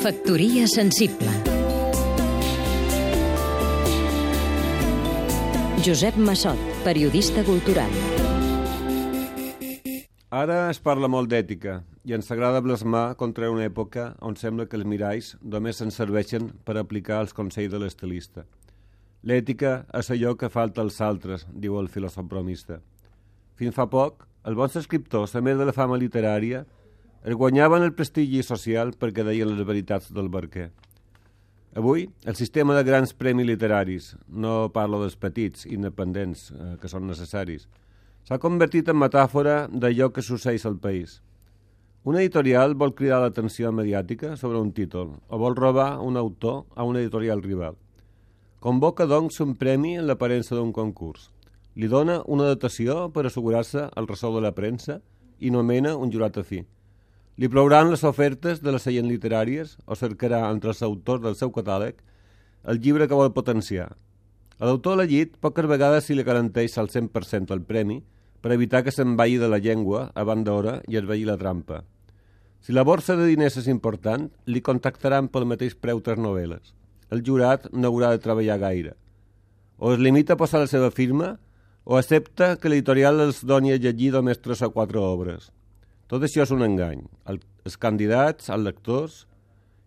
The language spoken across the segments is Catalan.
Factoria sensible Josep Massot, periodista cultural Ara es parla molt d'ètica i ens agrada blasmar contra una època on sembla que els miralls només se'n serveixen per aplicar els consells de l'estilista. L'ètica és allò que falta als altres, diu el filòsof bromista. Fins fa poc, els bons escriptors, a més de la fama literària, es guanyaven el prestigi social perquè deien les veritats del barquer. Avui, el sistema de grans premis literaris, no parlo dels petits, independents, eh, que són necessaris, s'ha convertit en metàfora d'allò que succeeix al país. Un editorial vol cridar l'atenció mediàtica sobre un títol o vol robar un autor a un editorial rival. Convoca, doncs, un premi en l'aparença d'un concurs. Li dona una dotació per assegurar-se el ressò de la premsa i nomena un jurat afí. Li plouran les ofertes de les seients literàries o cercarà entre els autors del seu catàleg el llibre que vol potenciar. L'autor elegit poques vegades si li garanteix al 100% el premi per evitar que se'n vagi de la llengua abans d'hora i es vegi la trampa. Si la borsa de diners és important, li contactaran pel mateix preu tres novel·les el jurat no haurà de treballar gaire. O es limita a posar la seva firma o accepta que l'editorial els doni a llegir només tres o quatre obres. Tot això és un engany. El, els candidats, els lectors...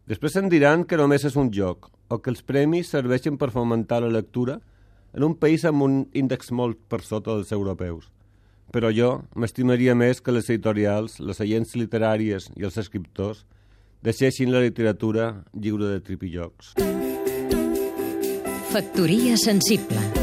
Després se'n diran que només és un joc o que els premis serveixen per fomentar la lectura en un país amb un índex molt per sota dels europeus. Però jo m'estimaria més que les editorials, les agents literàries i els escriptors deixessin la literatura lliure de tripillocs. Factoria sensible